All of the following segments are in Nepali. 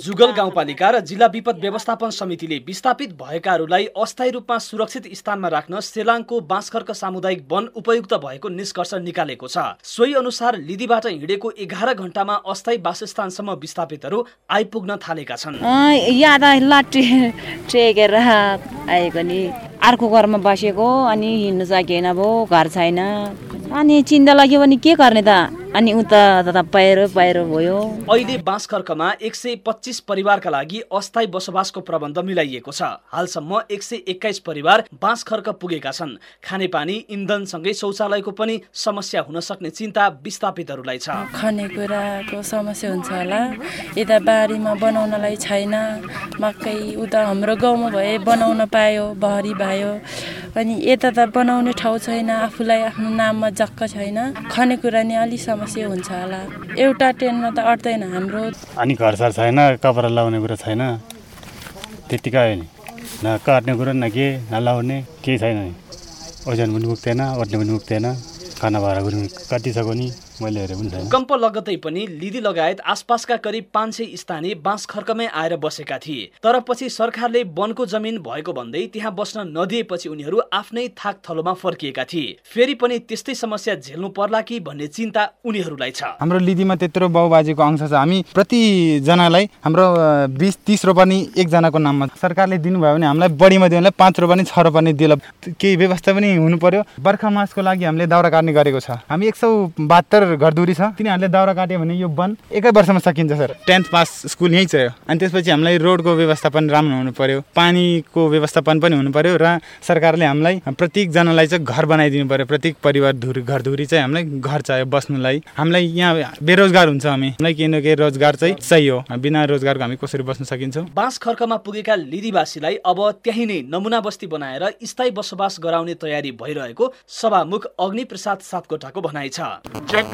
जुगल गाउँपालिका र जिल्ला विपद व्यवस्थापन समितिले विस्थापित भएकाहरूलाई अस्थायी रूपमा सुरक्षित स्थानमा राख्न सेलाङको बाँसखर्क सामुदायिक वन उपयुक्त भएको निष्कर्ष निकालेको छ। सोही अनुसार लिदीबाट हिँडेको एघार घण्टामा अस्थायी वासस्थानसम्म विस्थापितहरू आइपुग्न थालेका छन्। आएको नि। अर्को घरमा बसेको अनि हिँड्नु सकेन भयो घर छैन। अनि चिन्ता लाग्यो भने के गर्ने त? अनि उता त पहिरो पहिरो भयो। अहिले बाँसखर्कमा एक सय पच्चिस परिवारका लागि अस्थायी बसोबासको प्रबन्ध मिलाइएको छ। हालसम्म एक सय एक्काइस परिवार बाँसखर्क पुगेका छन्। खानेपानी इन्धनसँगै शौचालयको पनि समस्या हुन सक्ने चिन्ता विस्थापितहरूलाई छ। खानेकुराको समस्या हुन्छ होला। यता बारीमा बनाउनलाई छैन। मकै उता हाम्रो गाउँमा भए बनाउन पायो बहरी भयो। अनि यता त बनाउने ठाउँ छैन आफूलाई आफ्नो नाममा जक्क छैन। खानेकुरा नि अलिक समस्या हुन्छ होला। एउटा टेनमा त अट्दैन हाम्रो। अनि घरसार छैन कपडा लाउने कुरा छैन। त्यत्तिकै हो नि। न काट्ने कुरो न के न लाउने केही छैन नि। ओजन पनि पुग्दैन ओट्ने पनि पुग्दैन खाना भाडा पनि कति सको नि मैले हेरेँ पनि छैन। भूकम्प लगतै पनि लिदी लगायत आसपासका करिब पाँच सय स्थानीय बाँस खर्कमै आएर बसेका थिए। तर पछि सरकारले वनको जमिन भएको भन्दै त्यहाँ बस्न नदिएपछि उनीहरू आफ्नै थाक थलोमा फर्किएका थिए। फेरि पनि त्यस्तै समस्या झेल्नु पर्ला कि भन्ने चिन्ता उनीहरूलाई छ। हाम्रो लिदीमा त्यत्रो बाउबाजेको अंश छ। हामी प्रतिजनालाई हाम्रो बिस तिस रोपनी एकजनाको नाममा सरकारले दिनुभयो भने हामीलाई बढीमा दियो भने पाँच रोपनी छ रोपनी दिएला केही व्यवस्था पनि हुनु पर्यो। बर्खा मासको लागि हामीले दाउरा काट्ने गरेको छ। हामी एक सौ बहत्तर घरधुरी छ। तिनीहरूले दाउरा काट्यो भने यो वन एकै वर्षमा सकिन्छ सर। टेन्थ पास स्कुल यहीँ छ अनि त्यसपछि हामीलाई रोडको व्यवस्थापन राम्रो हुनु पर्यो पानीको व्यवस्थापन पनि हुनु पर्यो र सरकारले हामीलाई प्रत्येकजनालाई चाहिँ घर बनाइदिनु पर्यो। प्रत्येक परिवार धुरी घरधुरी चाहिँ हामीलाई घर चाहियो बस्नुलाई। हामीलाई यहाँ बेरोजगार हुन्छ हामी। हामीलाई केही न केही रोजगार चाहिँ चाहियो। बिना रोजगारको हामी कसरी बस्न सकिन्छौँ? बाँस खर्कमा पुगेका लिदीवासीलाई अब त्यही नै नमुना बस्ती बनाएर स्थायी बसोबास गराउने तयारी भइरहेको सभामुख अग्नि प्रसाद सापकोटाको भनाइ छ।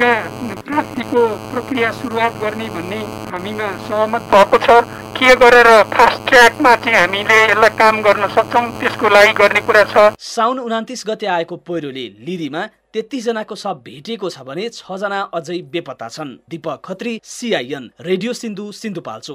जग्गा प्राप्तिको प्रक्रिया सुरुवात गर्ने भन्ने हामीमा सहमत भएको छ। के गरेर फास्ट ट्र्याकमा चाहिँ हामीले यसलाई काम गर्न सक्छौँ त्यसको लागि गर्ने कुरा छ। साउन उनातिस गते आएको पहिरोले लिदीमा जनाको शव भेटिएको छ भने छजना अझै बेपत्ता छन्। Deepak Khatri CIN radio Sindhu Sindhupalchok.